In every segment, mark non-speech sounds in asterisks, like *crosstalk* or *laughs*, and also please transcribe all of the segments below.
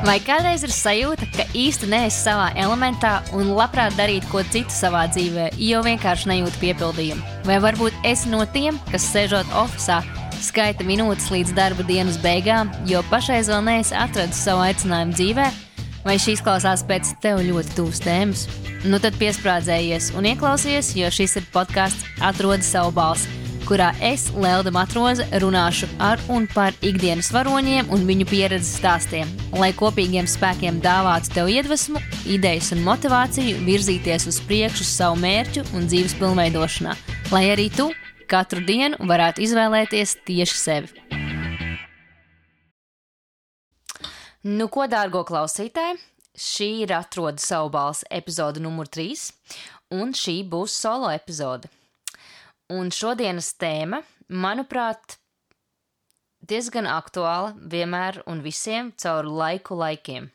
Vai kādreiz ir sajūta, ka īsti neesi savā elementā un labprāt darītu ko citu savā dzīvē, jo vienkārši nejūti piepildījumu? Vai varbūt esi no tiem, kas sēžot oficiālā, skaita minūtes līdz darba dienas beigām, jo pašreiz vēl neesi atradis savu aicinājumu dzīvē? Vai šīs klausās pēc tev ļoti tuvas tēmas? Nu tad piesprādzējies un ieklausies, jo šis ir podkāsts Atrodi savu balsi kurā es, Lelda Matroze, runāšu ar un par ikdienas varoņiem un viņu pieredzes stāstiem, lai kopīgiem spēkiem dāvātu tev iedvesmu, idejas un motivāciju virzīties uz priekšu savu mērķu un dzīves pilnveidošanā, lai arī tu katru dienu varētu izvēlēties tieši sevi. Nu, ko, dārgo klausītāji, šī ir atroda savu balsi epizode numur 3, un šī būs solo epizode. Un šodienas tēma, manuprāt, diezgan aktuāla vienmēr un visiem caur laiku laikiem.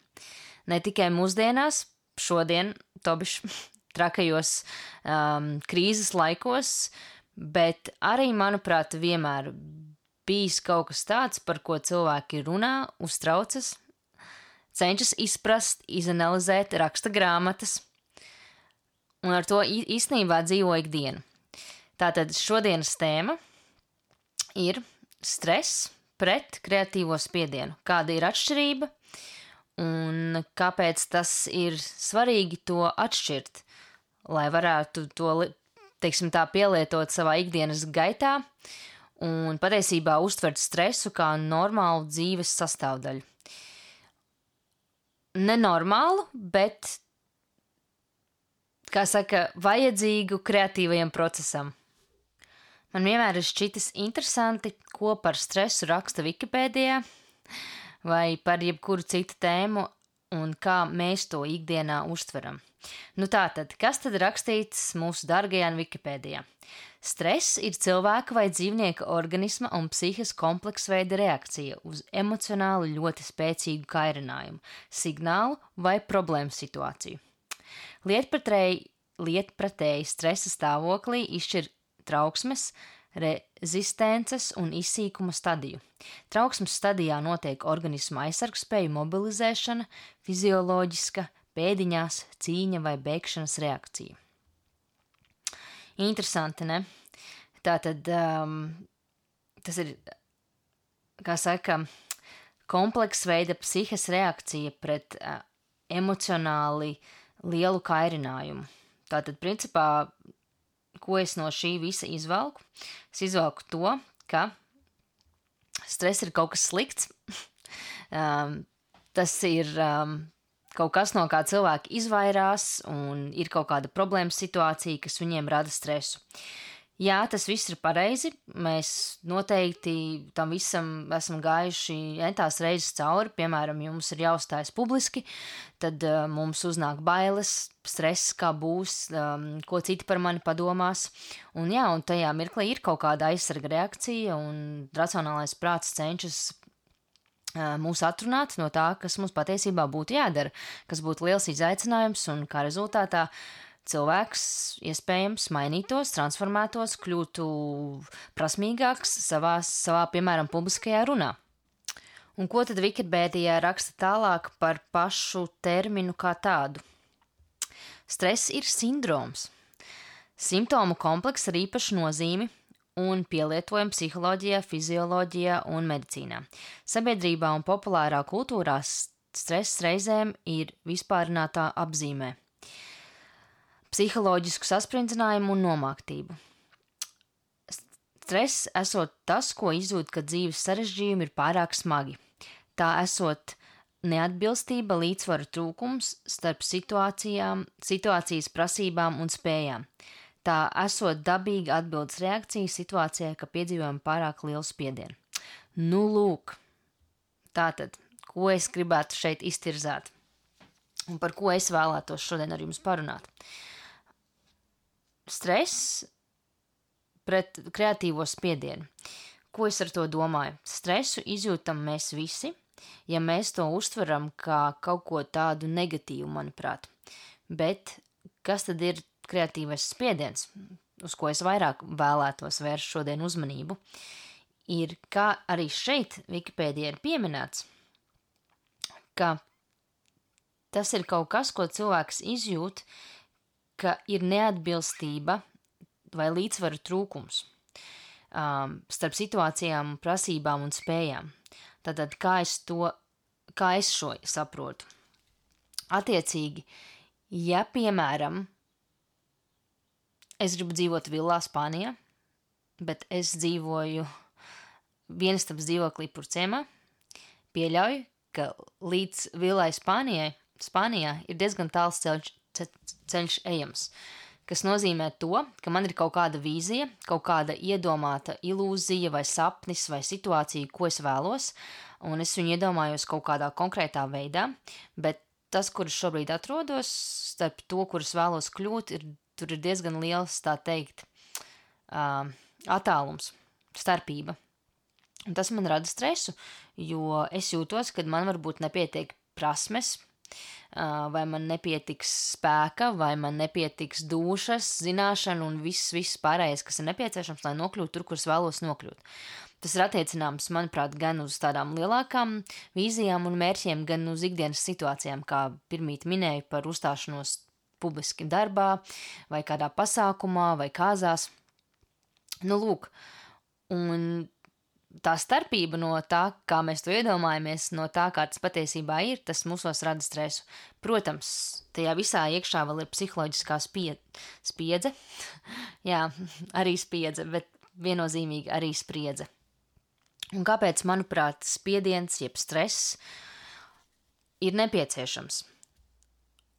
Ne tikai mūsdienās, šodien, tobiši *laughs* trakajos um, krīzes laikos, bet arī, manuprāt, vienmēr bijis kaut kas tāds, par ko cilvēki runā, uztraucas, cenšas izprast, izanalizēt, raksta grāmatas, un ar to īstenībā dzīvo ikdienu. Tātad šodienas tēma ir stress pret kreatīvo spiedienu. Kāda ir atšķirība un kāpēc tas ir svarīgi to atšķirt, lai varētu to, teiksim tā, pielietot savā ikdienas gaitā un patiesībā uztvert stresu kā normālu dzīves sastāvdaļu. Nenormālu, bet, kā saka, vajadzīgu kreatīvajam procesam. Man vienmēr ir šķitis interesanti, ko par stresu raksta Wikipēdijā vai par jebkuru citu tēmu un kā mēs to ikdienā uztveram. Nu tātad, kas tad rakstīts mūsu dārgajā Wikipēdijā? Stress ir cilvēka vai dzīvnieka organisma un psihes kompleksveida reakcija uz emocionāli ļoti spēcīgu kairinājumu, signālu vai problēmu situāciju. Lietpratēji, lietpratēji stresa stāvoklī izšķir trauksmes, rezistences un izsīkuma stadiju. Trauksmes stadijā notiek organisma aizsargspēju mobilizēšana, fizioloģiska, pēdiņās, cīņa vai bēgšanas reakcija. Interesanti, ne? Tā tad um, tas ir, kā saka, kompleksa veida psihes reakcija pret uh, emocionāli lielu kairinājumu. Tātad, principā, ko es no šī visa izvelku? Es izvelku to, ka stress ir kaut kas slikts. *laughs* um, tas ir um, kaut kas, no kā cilvēki izvairās, un ir kaut kāda problēma situācija, kas viņiem rada stresu. Jā, tas viss ir pareizi. Mēs noteikti tam visam esam gājuši entās reizes cauri. Piemēram, ja mums ir jāuzstājas publiski, tad uh, mums uznāk bailes, stress, kā būs, um, ko citi par mani padomās. Un jā, un tajā mirklī ir kaut kāda aizsarga reakcija, un racionālais prāts cenšas uh, mūs atrunāt no tā, kas mums patiesībā būtu jādara, kas būtu liels izaicinājums, un kā rezultātā cilvēks iespējams mainītos, transformētos, kļūtu prasmīgāks savā, savā piemēram, publiskajā runā. Un ko tad Wikipēdijā raksta tālāk par pašu terminu kā tādu? Stress ir sindroms. Simptomu komplekss ar īpašu nozīmi un pielietojumu psiholoģijā, fizioloģijā un medicīnā. Sabiedrībā un populārā kultūrā stress reizēm ir vispārinātā apzīmē psiholoģisku sasprindzinājumu un nomāktību. Stress esot tas, ko izjūt, kad dzīves sarežģījumi ir pārāk smagi. Tā esot neatbilstība, līdzsvara trūkums starp situācijām, situācijas prasībām un spējām. Tā esot dabīga atbildes reakcija situācijai, ka piedzīvojam pārāk lielu spiedienu. Nu, lūk, tātad, ko es gribētu šeit iztirzāt un par ko es vēlētos šodien ar jums parunāt. Uh, stress pret kreatīvo spiedienu. Ko es ar to domāju? Stresu izjūtam mēs visi, ja mēs to uztveram kā kaut ko tādu negatīvu, manuprāt. Bet kas tad ir kreatīvais spiediens, uz ko es vairāk vēlētos vērst šodien uzmanību, ir, kā arī šeit Wikipēdijā ir pieminēts, ka tas ir kaut kas, ko cilvēks izjūt, ka ir neatbilstība vai līdzsvaru trūkums um, starp situācijām, prasībām un spējām. Tātad, kā es to, kā es šo saprotu? Attiecīgi, ja, piemēram, es gribu dzīvot villā Spānijā, bet es dzīvoju vienistabas dzīvoklī Purcēmā, pieļauju, ka līdz villai Spānijai, Spānijā ir diezgan tāls ceļš, ceļš ejams. Tas nozīmē to, ka man ir kaut kāda vīzija, kaut kāda iedomāta ilūzija, vai sapnis, vai situācija, ko es vēlos, un es viņu iedomājos kaut kādā konkrētā veidā, bet tas, kur es šobrīd atrodos, starp to, kurus vēlos kļūt, ir, tur ir diezgan liels, tā teikt, uh, attālums, starpība. Un tas man rada stresu, jo es jūtos, ka man varbūt nepietiek prasmes, vai man nepietiks spēka, vai man nepietiks dušas, zināšana un viss, viss pārējais, kas ir nepieciešams, lai nokļūtu tur, kur es vēlos nokļūt. Tas ir attiecināms, manuprāt, gan uz tādām lielākām vīzijām un mērķiem, gan uz ikdienas situācijām, kā pirmīt minēju par uzstāšanos publiski darbā, vai kādā pasākumā, vai kāzās. Nu, lūk, un tā starpība no tā, kā mēs to iedomājamies, no tā, kā tas patiesībā ir, tas mūsos rada stresu. Protams, tajā visā iekšā vēl ir psiholoģiskā spie spiedze. *laughs* Jā, arī spiedze, bet viennozīmīgi arī spriedze. Un kāpēc, manuprāt, spiediens jeb stress ir nepieciešams?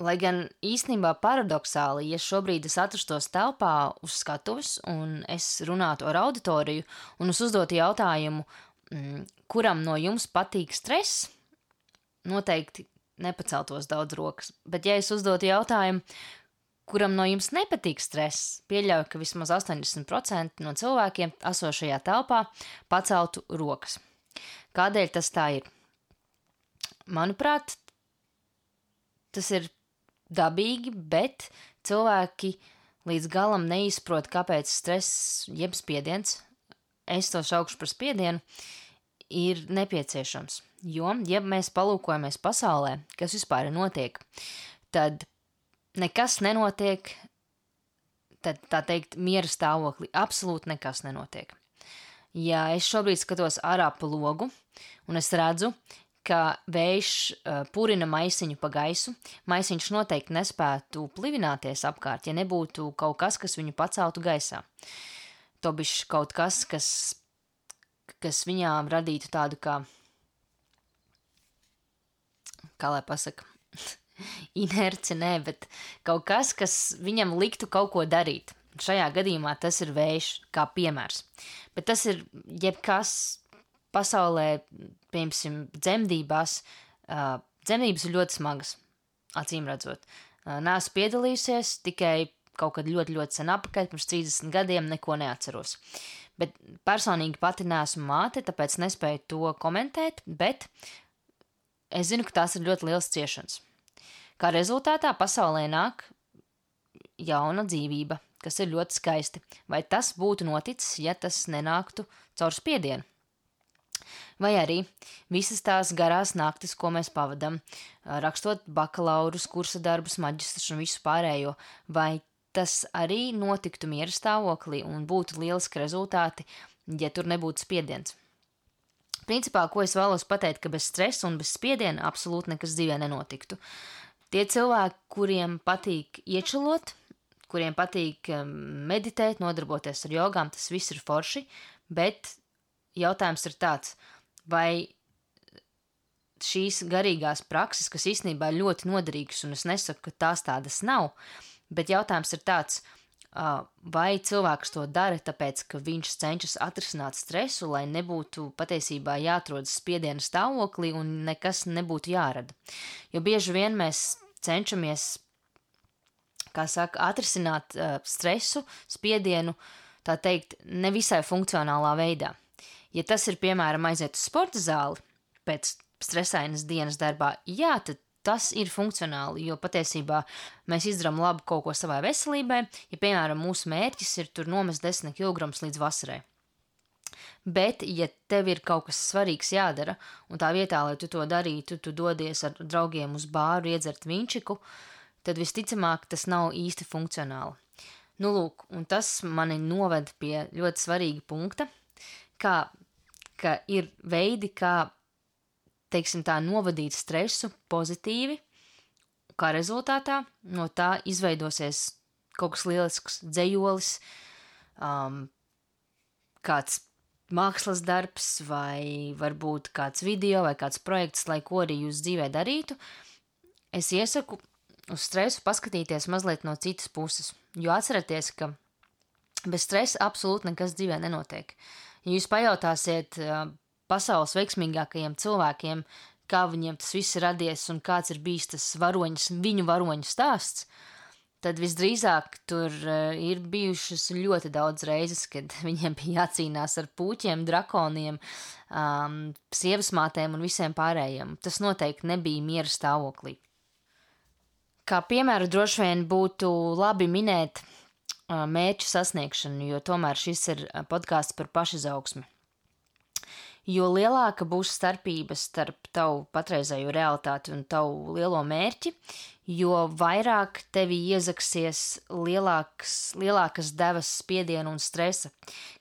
Lai gan īstenībā paradoxāli, ja šobrīd es atrastos telpā uz skatuves un es runātu ar auditoriju un es uzdotu jautājumu, mm, kuram no jums patīk stress, noteikti nepaceltos daudz rokas. Bet ja es uzdotu jautājumu, kuram no jums nepatīk stress, pieļauju, ka vismaz 80% no cilvēkiem esošajā telpā paceltu rokas. Kādēļ tas tā ir? Manuprāt, tas ir dabīgi, bet cilvēki līdz galam neizprot, kāpēc stress, jeb spiediens, es to saukšu par spiedienu, ir nepieciešams. Jo, ja mēs palūkojamies pasaulē, kas vispār notiek, tad nekas nenotiek, tad tā teikt, miera stāvokli absolūti nekas nenotiek. Ja es šobrīd skatos ārā pa logu un es redzu, ka vējš purina maisiņu pa gaisu, maisiņš noteikti nespētu plivināties apkārt, ja nebūtu kaut kas, kas viņu paceltu gaisā. Tobišķi kaut kas, kas, kas viņām radītu tādu kā, kā lai pasaka, *laughs* inerci, nē, bet kaut kas, kas viņam liktu kaut ko darīt. Šajā gadījumā tas ir vējš, kā piemērs. Bet tas ir jebkas, pasaulē, piemēram, dzemdībās, dzemdības ir ļoti smagas, acīm redzot. Nē, esmu piedalījusies tikai kaut kad ļoti, ļoti sen apakaļ, pirms 30 gadiem, neko neatceros. Bet personīgi pati neesmu māte, tāpēc nespēju to komentēt, bet es zinu, ka tās ir ļoti liels ciešanas. Kā rezultātā pasaulē nāk jauna dzīvība, kas ir ļoti skaisti. Vai tas būtu noticis, ja tas nenāktu caur spiedienu? Vai arī visas tās garās naktis, ko mēs pavadām, rakstot bakalaurus, kursa darbus, maģistrus un visu pārējo, vai tas arī notiktu miera stāvoklī un būtu lieliski rezultāti, ja tur nebūtu spiediens. Principā, ko es vēlos pateikt, ka bez stresa un bez spiediena absolūti nekas dzīvē nenotiktu. Tie cilvēki, kuriem patīk iečelot, kuriem patīk meditēt, nodarboties ar jogām, tas viss ir forši, bet jautājums ir tāds, vai šīs garīgās prakses, kas īstenībā ir ļoti noderīgas, un es nesaku, ka tās tādas nav, bet jautājums ir tāds, vai cilvēks to dara tāpēc, ka viņš cenšas atrisināt stresu, lai nebūtu patiesībā jāatrodas spiediena stāvoklī un nekas nebūtu jārada. Jo bieži vien mēs cenšamies, kā saka, atrisināt stresu, spiedienu, tā teikt, nevisai funkcionālā veidā. Ja tas ir piemēram aiziet uz sporta zāli pēc stresainas dienas darbā, jā, tad tas ir funkcionāli, jo patiesībā mēs izdarām labu kaut ko savai veselībai, ja, piemēram, mūsu mērķis ir tur nomest 10 kg līdz vasarai. Bet, ja tev ir kaut kas svarīgs jādara, un tā vietā, lai tu to darītu, tu dodies ar draugiem uz bāru iedzert vinčiku, tad visticamāk tas nav īsti funkcionāli. Nu, lūk, un tas mani noved pie ļoti svarīga punkta, kā, ka ir veidi, kā, teiksim tā, novadīt stresu pozitīvi, kā rezultātā no tā izveidosies kaut kas lielisks, dzējolis, um, kāds mākslas darbs, vai varbūt kāds video, vai kāds projekts, lai ko arī jūs dzīvē darītu, es iesaku uz stresu paskatīties mazliet no citas puses. Jo atcerieties, ka bez stresa absolūti nekas dzīvē nenotiek. Ja jūs pajautāsiet pasaules veiksmīgākajiem cilvēkiem, kā viņiem tas viss ir radies un kāds ir bijis tas varoņas, viņu varoņu stāsts, tad visdrīzāk tur ir bijušas ļoti daudz reizes, kad *laughs* viņiem bija jācīnās ar puķiem, drakoniem, um, sievas mātēm un visiem pārējiem. Tas noteikti nebija miera stāvoklī. Kā piemēru droši vien būtu labi minēt mērķu sasniegšanu, jo tomēr šis ir podkāsts par pašizaugsmi jo lielāka būs starpības starp tavu patreizējo realitāti un tavu lielo mērķi, jo vairāk tevi iezaksies lielāks, lielākas devas spiediena un stresa,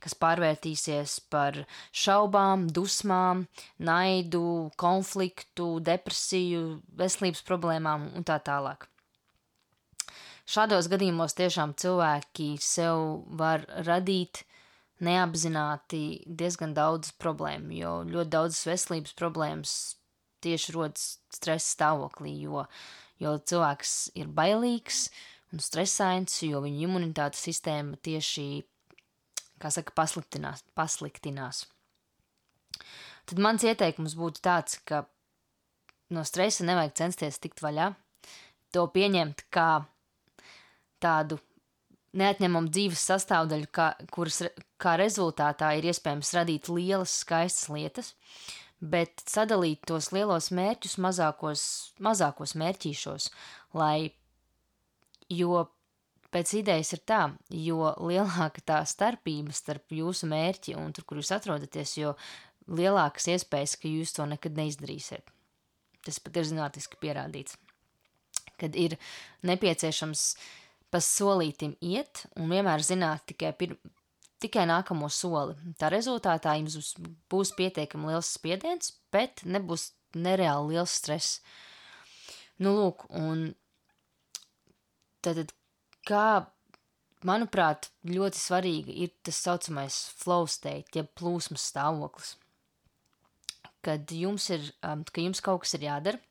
kas pārvērtīsies par šaubām, dusmām, naidu, konfliktu, depresiju, veselības problēmām un tā tālāk. Šādos gadījumos tiešām cilvēki sev var radīt neapzināti diezgan daudz problēmu, jo ļoti daudzas veselības problēmas tieši rodas stresa stāvoklī, jo, jo cilvēks ir bailīgs un stresains, jo viņa imunitātes sistēma tieši, kā saka, pasliktinās. pasliktinās. Tad mans ieteikums būtu tāds, ka no stresa nevajag censties tikt vaļā, to pieņemt kā tādu neatņemamu dzīves sastāvdaļu, kā, kuras kā rezultātā ir iespējams radīt lielas, skaistas lietas, bet sadalīt tos lielos mērķus mazākos, mazākos mērķīšos, lai, jo pēc idejas ir tā, jo lielāka tā starpība starp jūsu mērķi un tur, kur jūs atrodaties, jo lielākas iespējas, ka jūs to nekad neizdarīsiet. Tas pat ir zinātniski pierādīts, kad ir nepieciešams uh, pa solītim iet un vienmēr zināt tikai, pir, tikai nākamo soli. Tā rezultātā jums būs pietiekami liels spiediens, bet nebūs nereāli liels stress. Nu, lūk, un tad, kā, manuprāt, ļoti svarīgi ir tas saucamais flow state, jeb plūsmas stāvoklis. Kad jums ir, um, ka jums kaut kas ir jādara,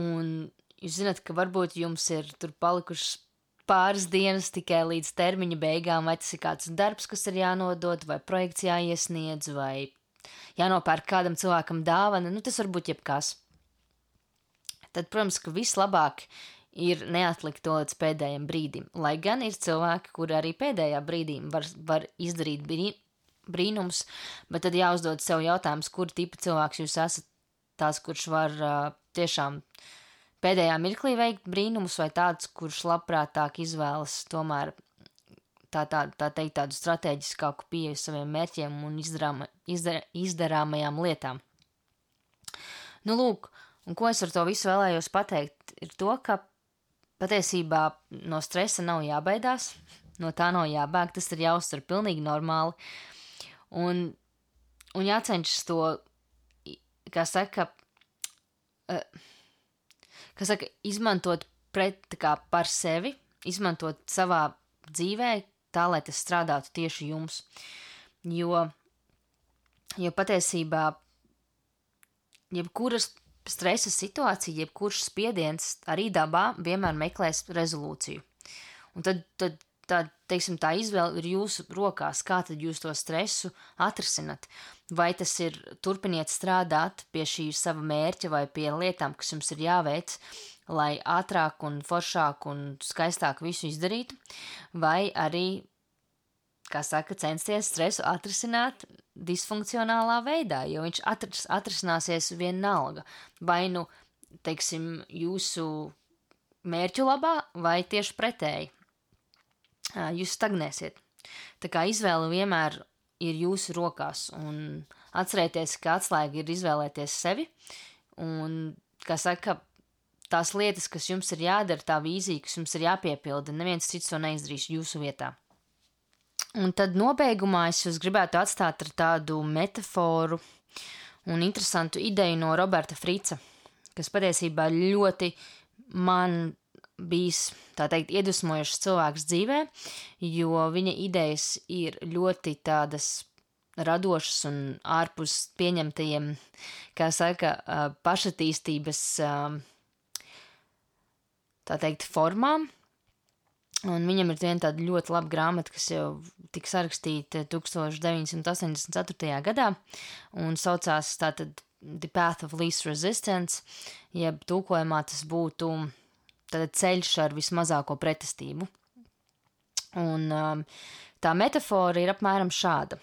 un jūs zināt, ka varbūt jums ir tur palikušas pāris dienas tikai līdz termiņa beigām, vai tas ir kāds darbs, kas ir jānodod, vai projekts jāiesniedz, vai jānopērk kādam cilvēkam dāvana, nu tas var būt jebkas. Tad, protams, ka vislabāk ir neatlikt to līdz pēdējiem brīdim, lai gan ir cilvēki, kuri arī pēdējā brīdī var, var izdarīt brī, brīnums, bet tad jāuzdod sev jautājums, kur tipa cilvēks jūs esat? Tās, kurš var uh, tiešām uh, pēdējā mirklī veikt brīnumus, vai tāds, kurš labprātāk izvēlas tomēr tā, tā, tā teikt tādu strateģiskāku pieeju saviem mērķiem un izdarāma, izdar, izdarāmajām lietām. Nu, lūk, un ko es ar to visu vēlējos pateikt, ir to, ka patiesībā no stresa nav jābaidās, no tā nav jābēg, tas ir jāuztver pilnīgi normāli, un, un jācenšas to, kā saka, uh, kas saka, izmantot pret, kā, par sevi, izmantot savā dzīvē, tā lai tas strādātu tieši jums. Jo, jo patiesībā jebkuras stresa situācija, jebkurš spiediens arī dabā vienmēr meklēs rezolūciju. Un tad, tad tā, teiksim, tā izvēle ir jūsu rokās, kā tad jūs to stresu atrisinat. Vai tas ir turpiniet strādāt pie šī sava mērķa vai pie lietām, kas jums ir jāveic, lai ātrāk un foršāk un skaistāk visu izdarītu, vai arī, kā saka, censties stresu atrisināt disfunkcionālā veidā, jo viņš atris, atrisināsies vienalga. Vai nu, teiksim, jūsu mērķu labā, vai tieši pretēji jūs stagnēsiet. Tā kā izvēle vienmēr ir jūsu rokās. Un atcerieties, ka atslēga ir izvēlēties sevi. Un, kā saka, tās lietas, kas jums ir jādara, tā vīzija, kas jums ir jāpiepilda, neviens cits to neizdarīs jūsu vietā. Un tad nobeigumā es jūs gribētu atstāt ar tādu metaforu un interesantu ideju no Roberta Frica, kas patiesībā ļoti man bijis, tā teikt, iedvesmojošs cilvēks dzīvē, jo viņa idejas ir ļoti tādas radošas un ārpus pieņemtajiem, kā saka, pašattīstības, tā teikt, formām. Un viņam ir viena tāda ļoti laba grāmata, kas jau tika sarakstīta 1984. gadā, un saucās tātad The Path of Least Resistance, jeb tūkojumā tas būtu tātad ceļš ar vismazāko pretestību. Un um, tā metafora ir apmēram šāda.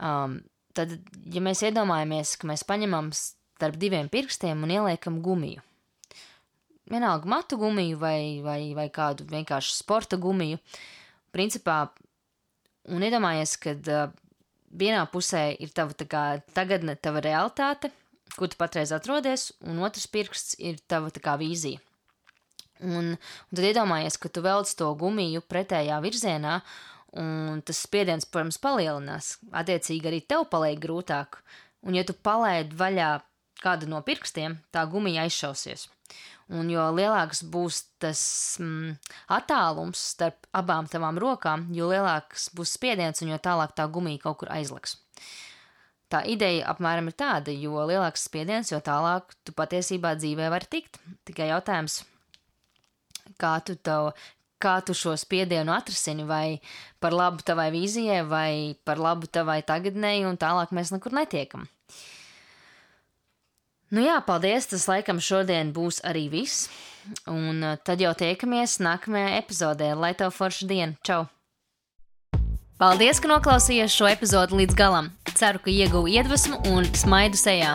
Um, tad, ja mēs iedomājamies, ka mēs paņemam starp diviem pirkstiem un ieliekam gumiju, vienalga matu gumiju vai, vai, vai kādu vienkārši sporta gumiju. Principā, un iedomājies, ka uh, vienā pusē ir tava kā, tagadne, tava realitāte, kur tu patreiz atrodies, un otrs pirksts ir tava kā, vīzija. Un, un tad iedomājies, ka tu velc to gumiju pretējā virzienā, un tas spiediens, protams, palielinās. Attiecīgi arī tev paliek grūtāk. Un, ja tu palaidi vaļā kādu no pirkstiem, tā gumija aizšausies. Un jo lielāks būs tas mm, attālums starp abām tavām rokām, jo lielāks būs spiediens un jo tālāk tā gumija kaut kur aizliks. Tā ideja apmēram ir tāda, jo lielāks spiediens, jo tālāk tu patiesībā dzīvē vari tikt. Tikai jautājums, kā tu, to, kā tu šo spiedienu atrasini, vai par labu tavai vīzijai, vai par labu tavai tagadnēji, un tālāk mēs nekur netiekam. Nu jā, paldies. Tas laikam šodien būs arī viss. Un uh, tad jau tiekamies nākamajā epizodē. Lai tev forša diena! Čau! Paldies, ka noklausījāties šo epizodi līdz galam. Ceru, ka ieguvu iedvesmu un smaidu sejā.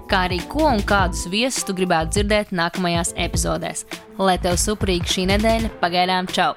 kā arī ko un kādus viesus tu gribētu dzirdēt nākamajās epizodēs. Lai tev suprīgi šī nedēļa, pagaidām čau!